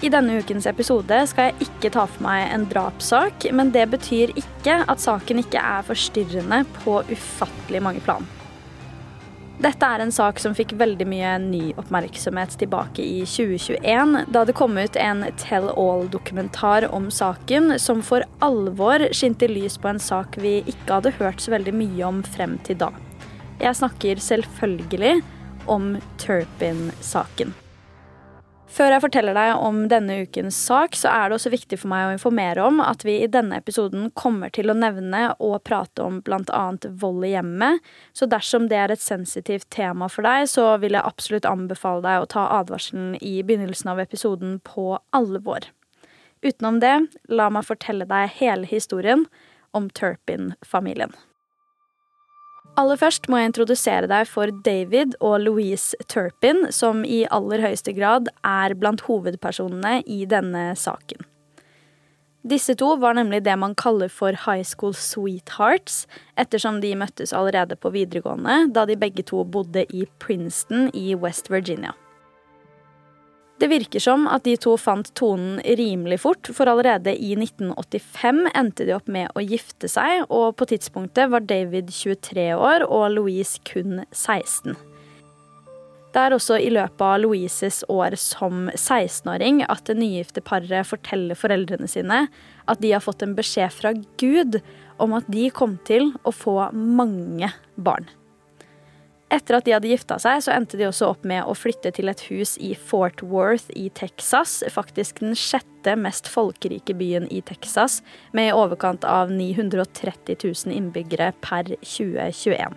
I denne ukens episode skal jeg ikke ta for meg en drapssak, men det betyr ikke at saken ikke er forstyrrende på ufattelig mange plan. Dette er en sak som fikk veldig mye ny oppmerksomhet tilbake i 2021, da det kom ut en Tell All-dokumentar om saken, som for alvor skinte lys på en sak vi ikke hadde hørt så veldig mye om frem til da. Jeg snakker selvfølgelig om Turpin-saken. Før jeg forteller deg om denne ukens sak, så er det også viktig for meg å informere om at vi i denne episoden kommer til å nevne og prate om bl.a. vold i hjemmet. Så dersom det er et sensitivt tema for deg, så vil jeg absolutt anbefale deg å ta advarselen i begynnelsen av episoden på alvor. Utenom det, la meg fortelle deg hele historien om Turpin-familien. Aller først må jeg introdusere deg for David og Louise Turpin, som i aller høyeste grad er blant hovedpersonene i denne saken. Disse to var nemlig det man kaller for high school sweethearts, ettersom de møttes allerede på videregående, da de begge to bodde i Princeton i West Virginia. Det virker som at de to fant tonen rimelig fort, for allerede i 1985 endte de opp med å gifte seg, og på tidspunktet var David 23 år og Louise kun 16. Det er også i løpet av Louises år som 16-åring at det nygifte paret forteller foreldrene sine at de har fått en beskjed fra Gud om at de kom til å få mange barn. Etter at de hadde gifta seg, så endte de også opp med å flytte til et hus i Fort Worth i Texas. Faktisk den sjette mest folkerike byen i Texas, med i overkant av 930 000 innbyggere per 2021.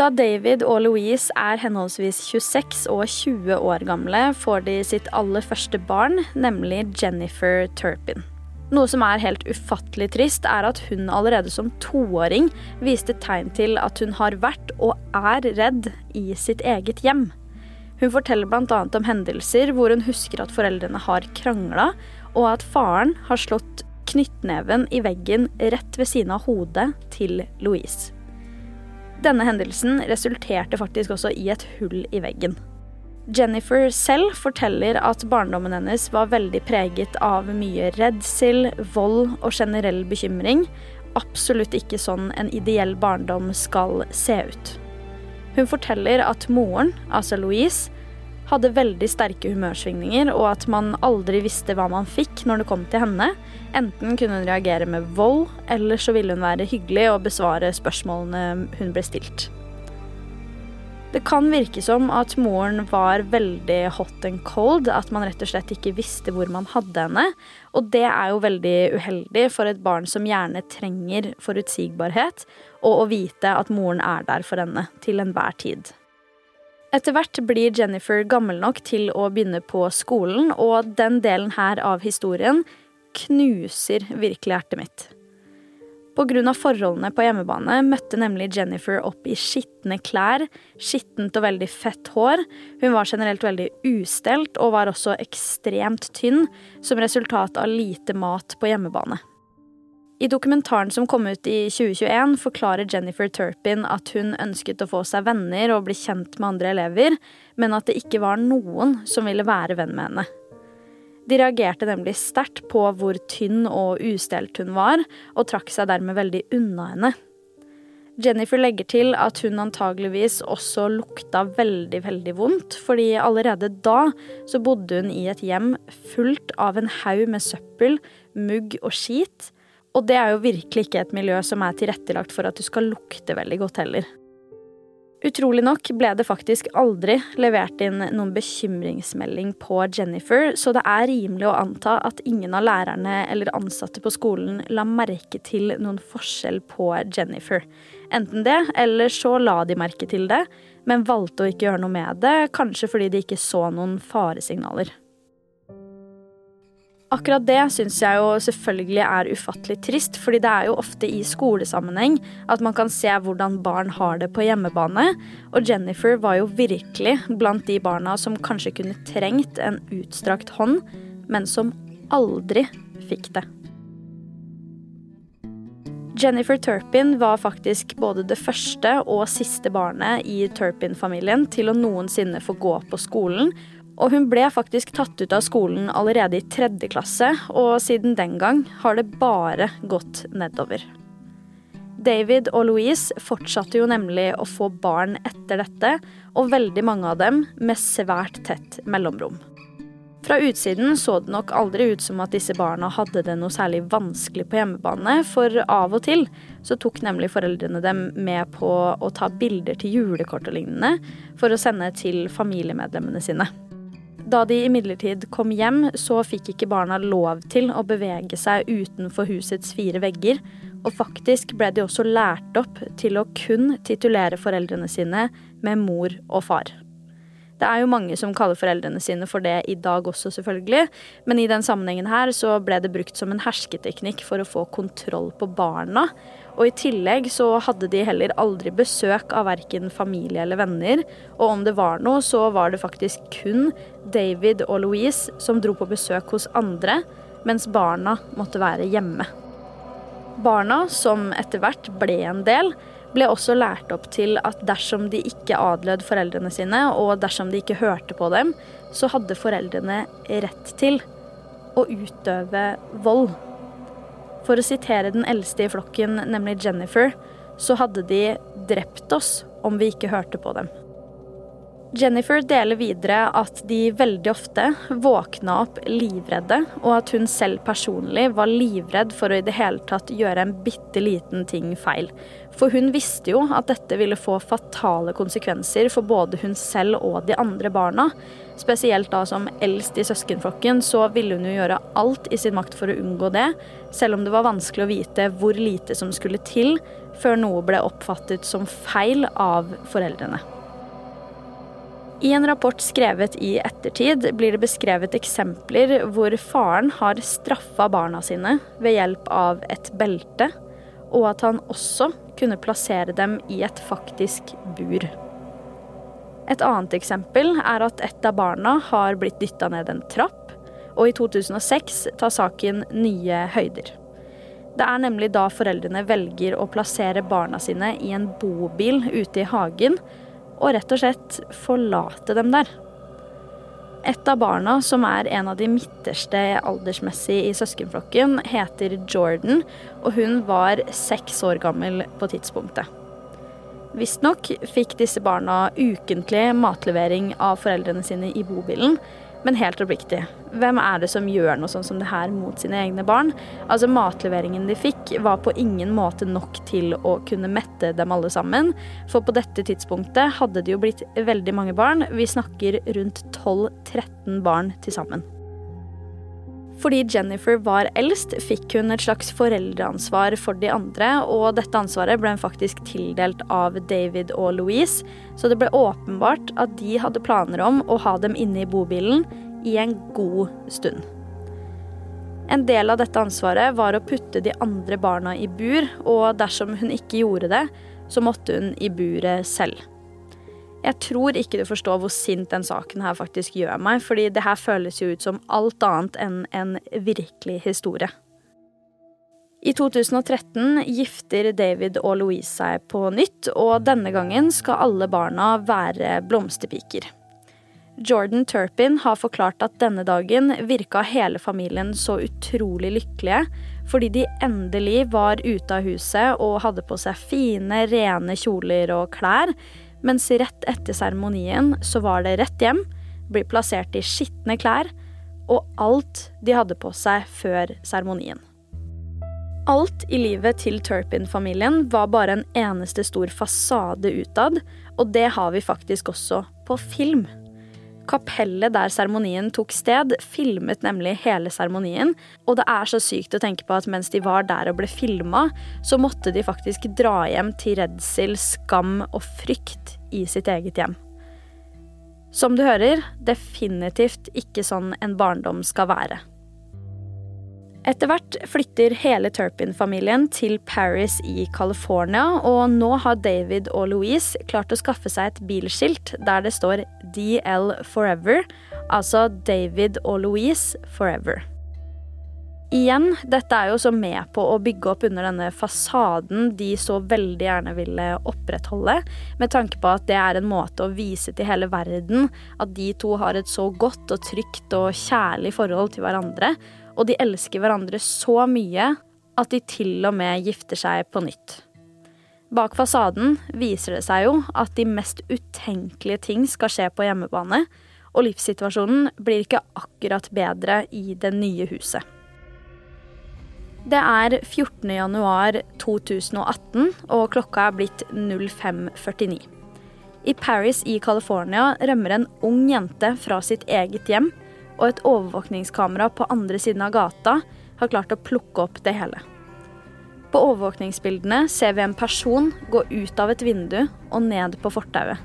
Da David og Louise er henholdsvis 26 og 20 år gamle, får de sitt aller første barn, nemlig Jennifer Turpin. Noe som er helt ufattelig trist, er at hun allerede som toåring viste tegn til at hun har vært og er redd i sitt eget hjem. Hun forteller bl.a. om hendelser hvor hun husker at foreldrene har krangla, og at faren har slått knyttneven i veggen rett ved siden av hodet til Louise. Denne hendelsen resulterte faktisk også i et hull i veggen. Jennifer selv forteller at barndommen hennes var veldig preget av mye redsel, vold og generell bekymring. Absolutt ikke sånn en ideell barndom skal se ut. Hun forteller at moren, altså Louise, hadde veldig sterke humørsvingninger, og at man aldri visste hva man fikk når det kom til henne. Enten kunne hun reagere med vold, eller så ville hun være hyggelig og besvare spørsmålene hun ble stilt. Det kan virke som at moren var veldig hot and cold, at man rett og slett ikke visste hvor man hadde henne. Og det er jo veldig uheldig for et barn som gjerne trenger forutsigbarhet, og å vite at moren er der for henne til enhver tid. Etter hvert blir Jennifer gammel nok til å begynne på skolen, og den delen her av historien knuser virkelig hjertet mitt. Pga. forholdene på hjemmebane møtte nemlig Jennifer opp i skitne klær, skittent og veldig fett hår. Hun var generelt veldig ustelt og var også ekstremt tynn, som resultat av lite mat på hjemmebane. I dokumentaren som kom ut i 2021, forklarer Jennifer Turpin at hun ønsket å få seg venner og bli kjent med andre elever, men at det ikke var noen som ville være venn med henne. De reagerte nemlig sterkt på hvor tynn og ustelt hun var, og trakk seg dermed veldig unna henne. Jennifer legger til at hun antageligvis også lukta veldig, veldig vondt, fordi allerede da så bodde hun i et hjem fullt av en haug med søppel, mugg og skit, Og det er jo virkelig ikke et miljø som er tilrettelagt for at du skal lukte veldig godt heller. Utrolig nok ble det faktisk aldri levert inn noen bekymringsmelding på Jennifer, så det er rimelig å anta at ingen av lærerne eller ansatte på skolen la merke til noen forskjell på Jennifer. Enten det, eller så la de merke til det, men valgte å ikke gjøre noe med det, kanskje fordi de ikke så noen faresignaler. Akkurat det syns jeg jo selvfølgelig er ufattelig trist, fordi det er jo ofte i skolesammenheng at man kan se hvordan barn har det på hjemmebane. Og Jennifer var jo virkelig blant de barna som kanskje kunne trengt en utstrakt hånd, men som aldri fikk det. Jennifer Turpin var faktisk både det første og siste barnet i Turpin-familien til å noensinne få gå på skolen, og hun ble faktisk tatt ut av skolen allerede i tredje klasse, og siden den gang har det bare gått nedover. David og Louise fortsatte jo nemlig å få barn etter dette, og veldig mange av dem med svært tett mellomrom. Fra utsiden så det nok aldri ut som at disse barna hadde det noe særlig vanskelig på hjemmebane, for av og til så tok nemlig foreldrene dem med på å ta bilder til julekort og lignende for å sende til familiemedlemmene sine. Da de imidlertid kom hjem, så fikk ikke barna lov til å bevege seg utenfor husets fire vegger, og faktisk ble de også lært opp til å kun titulere foreldrene sine med mor og far. Det er jo mange som kaller foreldrene sine for det i dag også, selvfølgelig, men i den sammenhengen her så ble det brukt som en hersketeknikk for å få kontroll på barna, og i tillegg så hadde de heller aldri besøk av verken familie eller venner. Og om det var noe, så var det faktisk kun David og Louise som dro på besøk hos andre, mens barna måtte være hjemme. Barna, som etter hvert ble en del, ble også lært opp til at dersom de ikke adlød foreldrene sine, og dersom de ikke hørte på dem, så hadde foreldrene rett til å utøve vold. For å sitere den eldste i flokken, nemlig Jennifer, så hadde de drept oss om vi ikke hørte på dem. Jennifer deler videre at de veldig ofte våkna opp livredde, og at hun selv personlig var livredd for å i det hele tatt gjøre en bitte liten ting feil. For hun visste jo at dette ville få fatale konsekvenser for både hun selv og de andre barna. Spesielt da som eldst i søskenflokken, så ville hun jo gjøre alt i sin makt for å unngå det, selv om det var vanskelig å vite hvor lite som skulle til før noe ble oppfattet som feil av foreldrene. I en rapport skrevet i ettertid blir det beskrevet eksempler hvor faren har straffa barna sine ved hjelp av et belte, og at han også kunne plassere dem i et faktisk bur. Et annet eksempel er at et av barna har blitt dytta ned en trapp, og i 2006 tar saken nye høyder. Det er nemlig da foreldrene velger å plassere barna sine i en bobil ute i hagen, og rett og slett forlate dem der. Et av barna, som er en av de midterste aldersmessig i søskenflokken, heter Jordan, og hun var seks år gammel på tidspunktet. Visstnok fikk disse barna ukentlig matlevering av foreldrene sine i bobilen. Men helt oppriktig, hvem er det som gjør noe sånn som det her mot sine egne barn? Altså Matleveringen de fikk, var på ingen måte nok til å kunne mette dem alle sammen. For på dette tidspunktet hadde det jo blitt veldig mange barn. Vi snakker rundt 12-13 barn til sammen. Fordi Jennifer var eldst, fikk hun et slags foreldreansvar for de andre, og dette ansvaret ble hun faktisk tildelt av David og Louise, så det ble åpenbart at de hadde planer om å ha dem inne i bobilen i en god stund. En del av dette ansvaret var å putte de andre barna i bur, og dersom hun ikke gjorde det, så måtte hun i buret selv. Jeg tror ikke du forstår hvor sint den saken her faktisk gjør meg, fordi det her føles jo ut som alt annet enn en virkelig historie. I 2013 gifter David og Louise seg på nytt, og denne gangen skal alle barna være blomsterpiker. Jordan Turpin har forklart at denne dagen virka hele familien så utrolig lykkelige, fordi de endelig var ute av huset og hadde på seg fine, rene kjoler og klær, mens rett etter seremonien så var det rett hjem, bli plassert i skitne klær og alt de hadde på seg før seremonien. Alt i livet til Turpin-familien var bare en eneste stor fasade utad, og det har vi faktisk også på film. Kapellet der seremonien tok sted, filmet nemlig hele seremonien. Og det er så sykt å tenke på at mens de var der og ble filma, så måtte de faktisk dra hjem til redsel, skam og frykt i sitt eget hjem. Som du hører, definitivt ikke sånn en barndom skal være. Etter hvert flytter hele Turpin-familien til Paris i California, og nå har David og Louise klart å skaffe seg et bilskilt der det står DL Forever, altså David og Louise Forever. Igjen, dette er jo så med på å bygge opp under denne fasaden de så veldig gjerne ville opprettholde, med tanke på at det er en måte å vise til hele verden at de to har et så godt og trygt og kjærlig forhold til hverandre, og de elsker hverandre så mye at de til og med gifter seg på nytt. Bak fasaden viser det seg jo at de mest utenkelige ting skal skje på hjemmebane, og livssituasjonen blir ikke akkurat bedre i det nye huset. Det er 14. januar 2018, og klokka er blitt 05.49. I Paris i California rømmer en ung jente fra sitt eget hjem og et overvåkningskamera på andre siden av gata har klart å plukke opp det hele. På overvåkningsbildene ser vi en person gå ut av et vindu og ned på fortauet.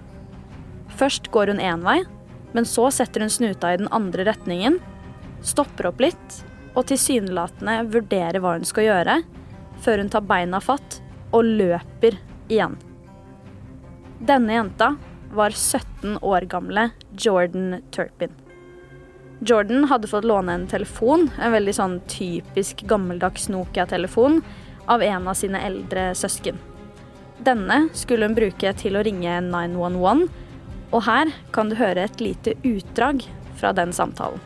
Først går hun én vei, men så setter hun snuta i den andre retningen, stopper opp litt og tilsynelatende vurderer hva hun skal gjøre, før hun tar beina fatt og løper igjen. Denne jenta var 17 år gamle Jordan Turpin. Jordan hadde fått låne en telefon, en veldig sånn typisk gammeldags Nokia-telefon, av en av sine eldre søsken. Denne skulle hun bruke til å ringe 911, og her kan du høre et lite utdrag fra den samtalen.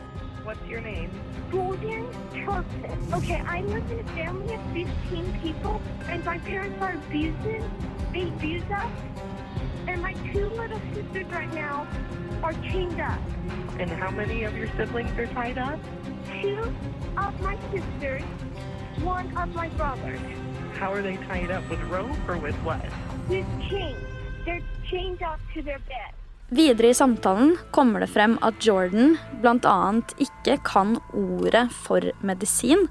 Okay, I live in a family of 15 people, and my parents are abusive. They abuse us. And my two little sisters right now are chained up. And how many of your siblings are tied up? Two of my sisters, one of my brothers. How are they tied up? With rope or with what? With chains. They're chained up to their bed. Videre i samtalen kommer det frem at Jordan bl.a. ikke kan ordet for medisin.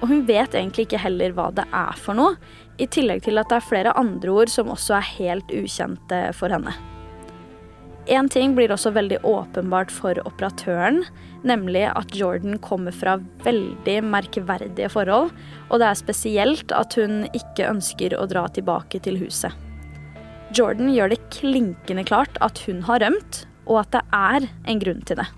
Og hun vet egentlig ikke heller hva det er for noe, i tillegg til at det er flere andre ord som også er helt ukjente for henne. Én ting blir også veldig åpenbart for operatøren, nemlig at Jordan kommer fra veldig merkverdige forhold, og det er spesielt at hun ikke ønsker å dra tilbake til huset. Jordan gjør det klinkende klart at hun har rømt, og at det er en grunn til det.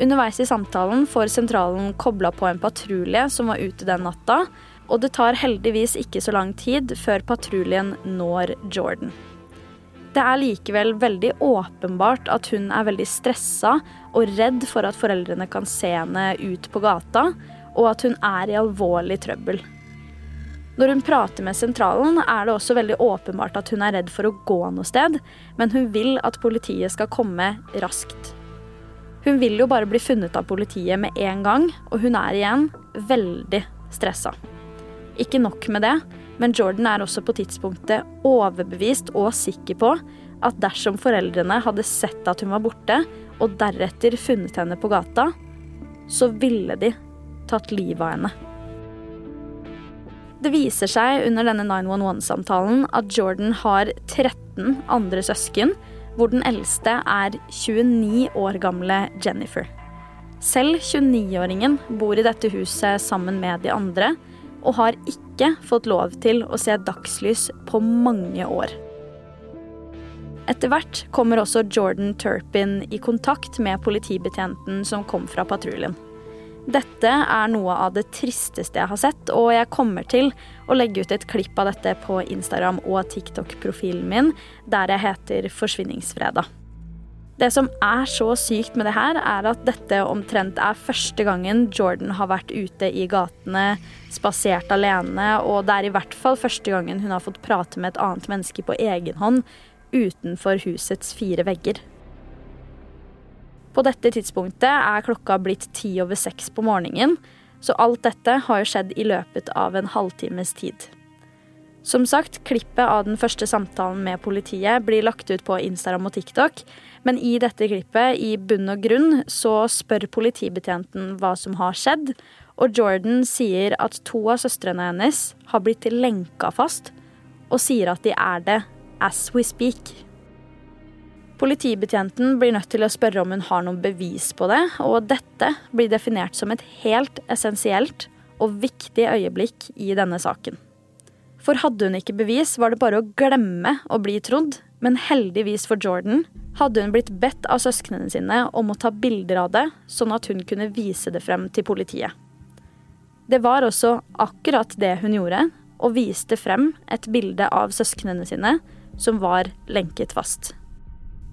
Underveis i samtalen får sentralen kobla på en patrulje som var ute den natta, og det tar heldigvis ikke så lang tid før patruljen når Jordan. Det er likevel veldig åpenbart at hun er veldig stressa og redd for at foreldrene kan se henne ut på gata, og at hun er i alvorlig trøbbel. Når hun prater med sentralen, er det også veldig åpenbart at hun er redd for å gå noe sted, men hun vil at politiet skal komme raskt. Hun vil jo bare bli funnet av politiet med en gang, og hun er igjen veldig stressa. Ikke nok med det, men Jordan er også på tidspunktet overbevist og sikker på at dersom foreldrene hadde sett at hun var borte, og deretter funnet henne på gata, så ville de tatt livet av henne. Det viser seg under denne 911-samtalen at Jordan har 13 andre søsken, hvor den eldste er 29 år gamle Jennifer. Selv 29-åringen bor i dette huset sammen med de andre, og har ikke fått lov til å se dagslys på mange år. Etter hvert kommer også Jordan Turpin i kontakt med politibetjenten som kom fra patruljen. Dette er noe av det tristeste jeg har sett, og jeg kommer til å legge ut et klipp av dette på Instagram og TikTok-profilen min, der jeg heter Forsvinningsfredag. Det som er så sykt med det her, er at dette omtrent er første gangen Jordan har vært ute i gatene, spasert alene, og det er i hvert fall første gangen hun har fått prate med et annet menneske på egen hånd utenfor husets fire vegger. På dette tidspunktet er klokka blitt ti over seks på morgenen, Så alt dette har jo skjedd i løpet av en halvtimes tid. Som sagt, klippet av den første samtalen med politiet blir lagt ut på Instagram og TikTok, men i dette klippet, i bunn og grunn, så spør politibetjenten hva som har skjedd, og Jordan sier at to av søstrene hennes har blitt lenka fast, og sier at de er det as we speak. Politibetjenten blir nødt til å spørre om hun har noen bevis på det, og dette blir definert som et helt essensielt og viktig øyeblikk i denne saken. For hadde hun ikke bevis, var det bare å glemme å bli trodd, men heldigvis for Jordan hadde hun blitt bedt av søsknene sine om å ta bilder av det, sånn at hun kunne vise det frem til politiet. Det var også akkurat det hun gjorde, og viste frem et bilde av søsknene sine som var lenket fast.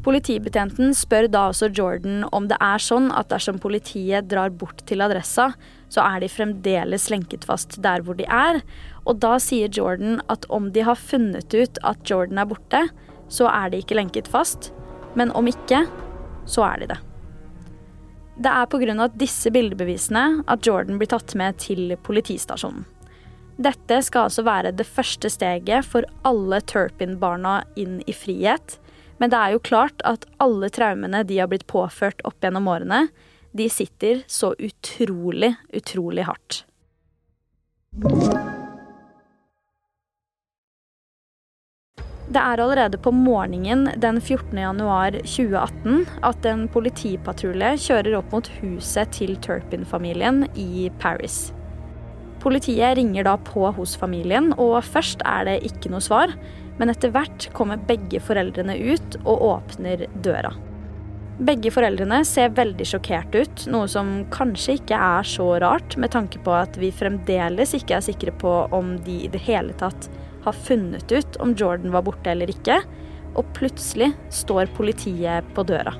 Politibetjenten spør da også Jordan om det er sånn at dersom politiet drar bort til adressa, så er de fremdeles lenket fast der hvor de er, og da sier Jordan at om de har funnet ut at Jordan er borte, så er de ikke lenket fast, men om ikke, så er de det. Det er pga. disse bildebevisene at Jordan blir tatt med til politistasjonen. Dette skal altså være det første steget for alle Turpin-barna inn i frihet. Men det er jo klart at alle traumene de har blitt påført opp gjennom årene, de sitter så utrolig, utrolig hardt. Det er allerede på morgenen den 14. januar 2018 at en politipatrulje kjører opp mot huset til Turpin-familien i Paris. Politiet ringer da på hos familien, og først er det ikke noe svar. Men etter hvert kommer begge foreldrene ut og åpner døra. Begge foreldrene ser veldig sjokkert ut, noe som kanskje ikke er så rart, med tanke på at vi fremdeles ikke er sikre på om de i det hele tatt har funnet ut om Jordan var borte eller ikke, og plutselig står politiet på døra.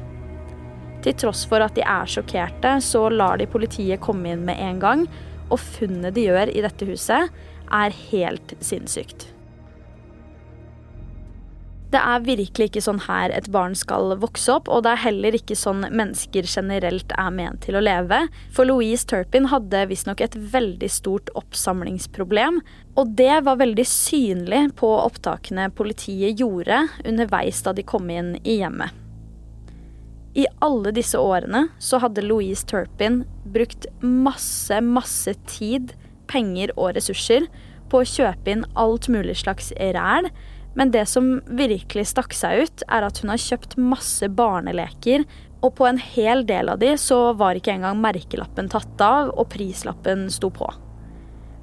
Til tross for at de er sjokkerte, så lar de politiet komme inn med en gang, og funnet de gjør i dette huset, er helt sinnssykt. Det er virkelig ikke sånn her et barn skal vokse opp, og det er heller ikke sånn mennesker generelt er ment til å leve. For Louise Turpin hadde visstnok et veldig stort oppsamlingsproblem, og det var veldig synlig på opptakene politiet gjorde underveis da de kom inn i hjemmet. I alle disse årene så hadde Louise Turpin brukt masse, masse tid, penger og ressurser på å kjøpe inn alt mulig slags ræl, men det som virkelig stakk seg ut, er at hun har kjøpt masse barneleker, og på en hel del av de så var ikke engang merkelappen tatt av, og prislappen sto på.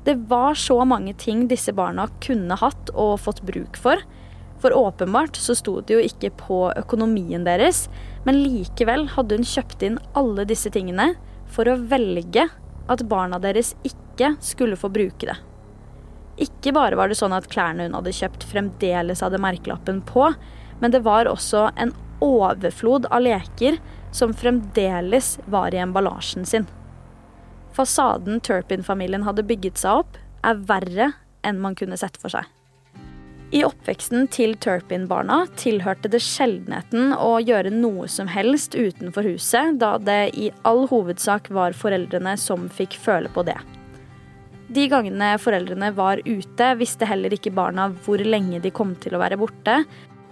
Det var så mange ting disse barna kunne hatt og fått bruk for. For åpenbart så sto det jo ikke på økonomien deres, men likevel hadde hun kjøpt inn alle disse tingene for å velge at barna deres ikke skulle få bruke det. Ikke bare var det sånn at klærne hun hadde kjøpt, fremdeles hadde merkelappen på, men det var også en overflod av leker som fremdeles var i emballasjen sin. Fasaden Turpin-familien hadde bygget seg opp, er verre enn man kunne sett for seg. I oppveksten til Turpin-barna tilhørte det sjeldenheten å gjøre noe som helst utenfor huset, da det i all hovedsak var foreldrene som fikk føle på det. De gangene foreldrene var ute, visste heller ikke barna hvor lenge de kom til å være borte.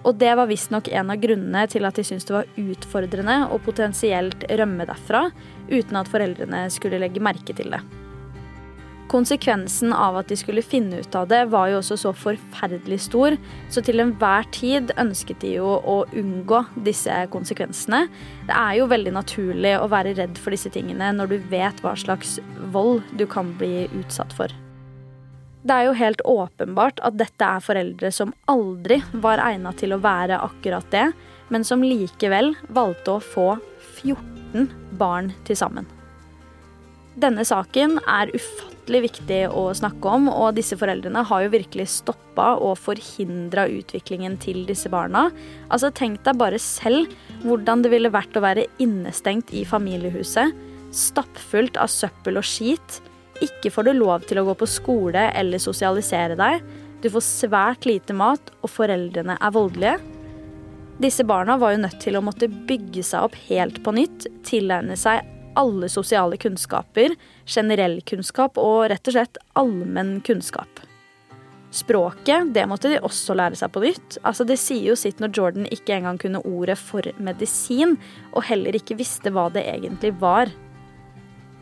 Og det var visstnok en av grunnene til at de syntes det var utfordrende å potensielt rømme derfra, uten at foreldrene skulle legge merke til det. Konsekvensen av at de skulle finne ut av det, var jo også så forferdelig stor, så til enhver tid ønsket de jo å unngå disse konsekvensene. Det er jo veldig naturlig å være redd for disse tingene når du vet hva slags vold du kan bli utsatt for. Det er jo helt åpenbart at dette er foreldre som aldri var egna til å være akkurat det, men som likevel valgte å få 14 barn til sammen. Denne saken er ufattelig ufattelig viktig å snakke om, og disse foreldrene har jo virkelig stoppa og forhindra utviklingen til disse barna. Altså, tenk deg bare selv hvordan det ville vært å være innestengt i familiehuset, stappfullt av søppel og skit. Ikke får du lov til å gå på skole eller sosialisere deg. Du får svært lite mat, og foreldrene er voldelige. Disse barna var jo nødt til å måtte bygge seg opp helt på nytt, tilegne seg alle sosiale kunnskaper, generell kunnskap og rett og slett allmenn kunnskap. Språket det måtte de også lære seg på nytt. Altså Det sier jo sitt når Jordan ikke engang kunne ordet for medisin, og heller ikke visste hva det egentlig var.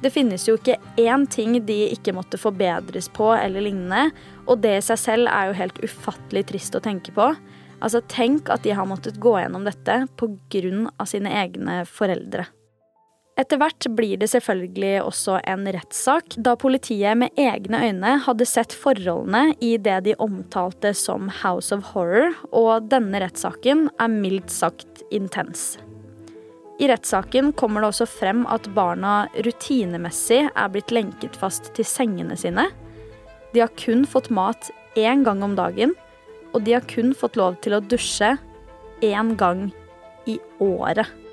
Det finnes jo ikke én ting de ikke måtte forbedres på eller lignende, og det i seg selv er jo helt ufattelig trist å tenke på. Altså, tenk at de har måttet gå gjennom dette pga. sine egne foreldre. Etter hvert blir det selvfølgelig også en rettssak, da politiet med egne øyne hadde sett forholdene i det de omtalte som House of Horror, og denne rettssaken er mildt sagt intens. I rettssaken kommer det også frem at barna rutinemessig er blitt lenket fast til sengene sine. De har kun fått mat én gang om dagen, og de har kun fått lov til å dusje én gang i året.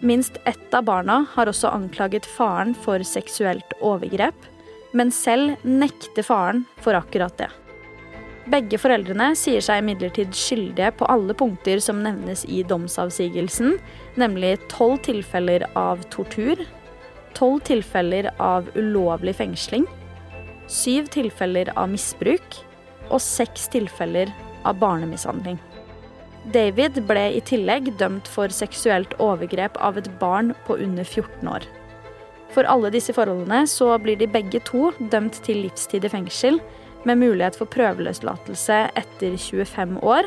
Minst ett av barna har også anklaget faren for seksuelt overgrep, men selv nekter faren for akkurat det. Begge foreldrene sier seg imidlertid skyldige på alle punkter som nevnes i domsavsigelsen, nemlig tolv tilfeller av tortur, tolv tilfeller av ulovlig fengsling, syv tilfeller av misbruk og seks tilfeller av barnemishandling. David ble i tillegg dømt for seksuelt overgrep av et barn på under 14 år. For alle disse forholdene så blir de begge to dømt til livstid i fengsel, med mulighet for prøveløslatelse etter 25 år,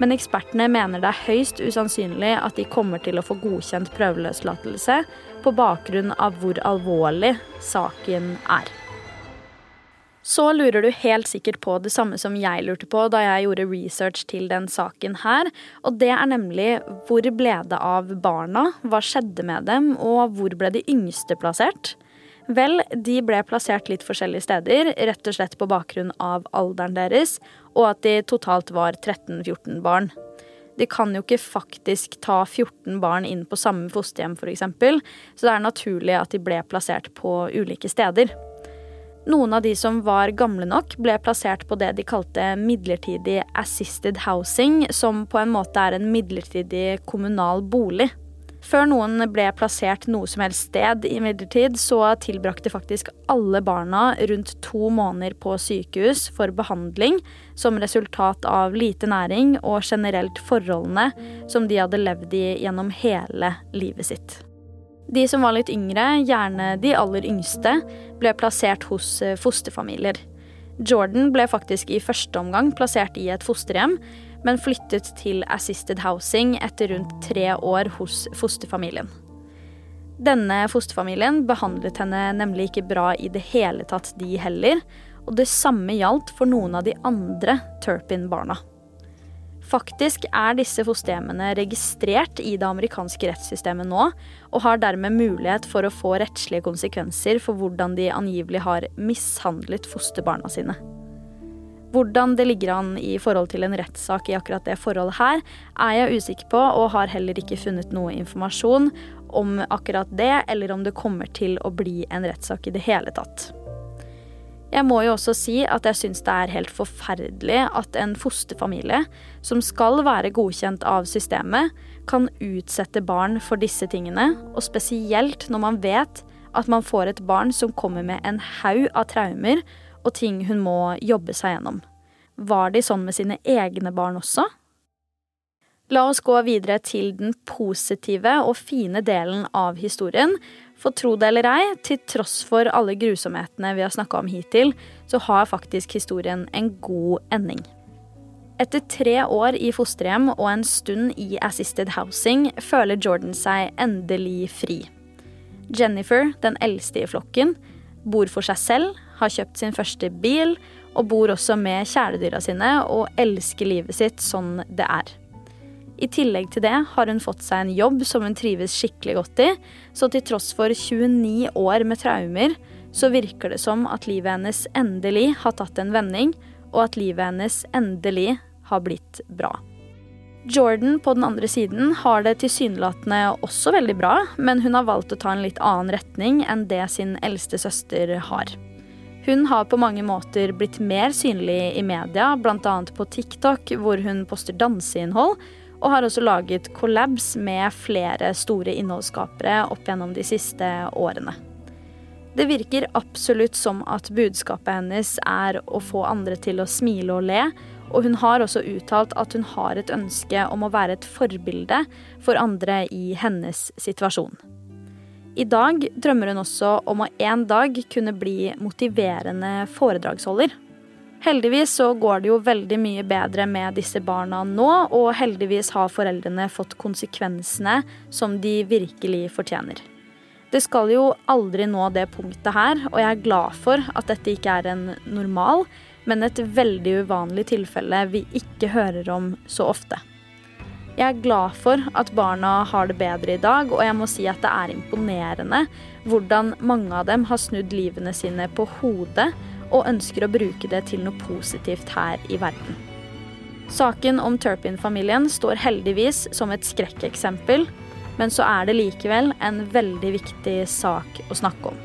men ekspertene mener det er høyst usannsynlig at de kommer til å få godkjent prøveløslatelse på bakgrunn av hvor alvorlig saken er. Så lurer du helt sikkert på det samme som jeg lurte på da jeg gjorde research til den saken her. Og det er nemlig hvor ble det av barna, hva skjedde med dem, og hvor ble de yngste plassert? Vel, de ble plassert litt forskjellige steder, rett og slett på bakgrunn av alderen deres, og at de totalt var 13-14 barn. De kan jo ikke faktisk ta 14 barn inn på samme fosterhjem, f.eks., så det er naturlig at de ble plassert på ulike steder. Noen av de som var gamle nok, ble plassert på det de kalte midlertidig assisted housing, som på en måte er en midlertidig kommunal bolig. Før noen ble plassert noe som helst sted, imidlertid, så tilbrakte faktisk alle barna rundt to måneder på sykehus for behandling som resultat av lite næring og generelt forholdene som de hadde levd i gjennom hele livet sitt. De som var litt yngre, gjerne de aller yngste, ble plassert hos eh, fosterfamilier. Jordan ble faktisk i første omgang plassert i et fosterhjem, men flyttet til assisted housing etter rundt tre år hos fosterfamilien. Denne fosterfamilien behandlet henne nemlig ikke bra i det hele tatt, de heller, og det samme gjaldt for noen av de andre Turpin-barna. Faktisk er disse fosterhjemmene registrert i det amerikanske rettssystemet nå, og har dermed mulighet for å få rettslige konsekvenser for hvordan de angivelig har mishandlet fosterbarna sine. Hvordan det ligger an i forhold til en rettssak i akkurat det forholdet her, er jeg usikker på, og har heller ikke funnet noe informasjon om akkurat det, eller om det kommer til å bli en rettssak i det hele tatt. Jeg må jo også si at jeg syns det er helt forferdelig at en fosterfamilie, som skal være godkjent av systemet, kan utsette barn for disse tingene, og spesielt når man vet at man får et barn som kommer med en haug av traumer og ting hun må jobbe seg gjennom. Var de sånn med sine egne barn også? La oss gå videre til den positive og fine delen av historien, for tro det eller ei, til tross for alle grusomhetene vi har snakka om hittil, så har faktisk historien en god ending. Etter tre år i fosterhjem og en stund i assisted housing føler Jordan seg endelig fri. Jennifer, den eldste i flokken, bor for seg selv, har kjøpt sin første bil og bor også med kjæledyra sine og elsker livet sitt sånn det er. I tillegg til det har hun fått seg en jobb som hun trives skikkelig godt i, så til tross for 29 år med traumer, så virker det som at livet hennes endelig har tatt en vending, og at livet hennes endelig har blitt bra. Jordan på den andre siden har det tilsynelatende også veldig bra, men hun har valgt å ta en litt annen retning enn det sin eldste søster har. Hun har på mange måter blitt mer synlig i media, bl.a. på TikTok, hvor hun poster danseinnhold, og har også laget collabs med flere store innholdsskapere opp gjennom de siste årene. Det virker absolutt som at budskapet hennes er å få andre til å smile og le, og hun har også uttalt at hun har et ønske om å være et forbilde for andre i hennes situasjon. I dag drømmer hun også om å en dag kunne bli motiverende foredragsholder. Heldigvis så går det jo veldig mye bedre med disse barna nå, og heldigvis har foreldrene fått konsekvensene som de virkelig fortjener. Det skal jo aldri nå det punktet her, og jeg er glad for at dette ikke er en normal, men et veldig uvanlig tilfelle vi ikke hører om så ofte. Jeg er glad for at barna har det bedre i dag, og jeg må si at det er imponerende hvordan mange av dem har snudd livene sine på hodet og ønsker å bruke det til noe positivt her i verden. Saken om Turpin-familien står heldigvis som et skrekkeksempel, men så er det likevel en veldig viktig sak å snakke om.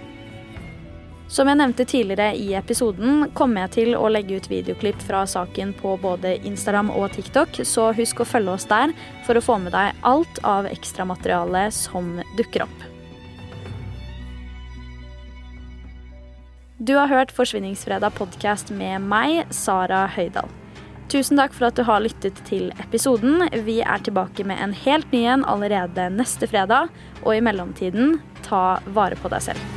Som jeg nevnte tidligere i episoden, kommer jeg til å legge ut videoklipp fra saken på både Instagram og TikTok, så husk å følge oss der for å få med deg alt av ekstramateriale som dukker opp. Du har hørt Forsvinningsfredag podkast med meg, Sara Høydahl. Tusen takk for at du har lyttet til episoden. Vi er tilbake med en helt ny en allerede neste fredag. Og i mellomtiden, ta vare på deg selv.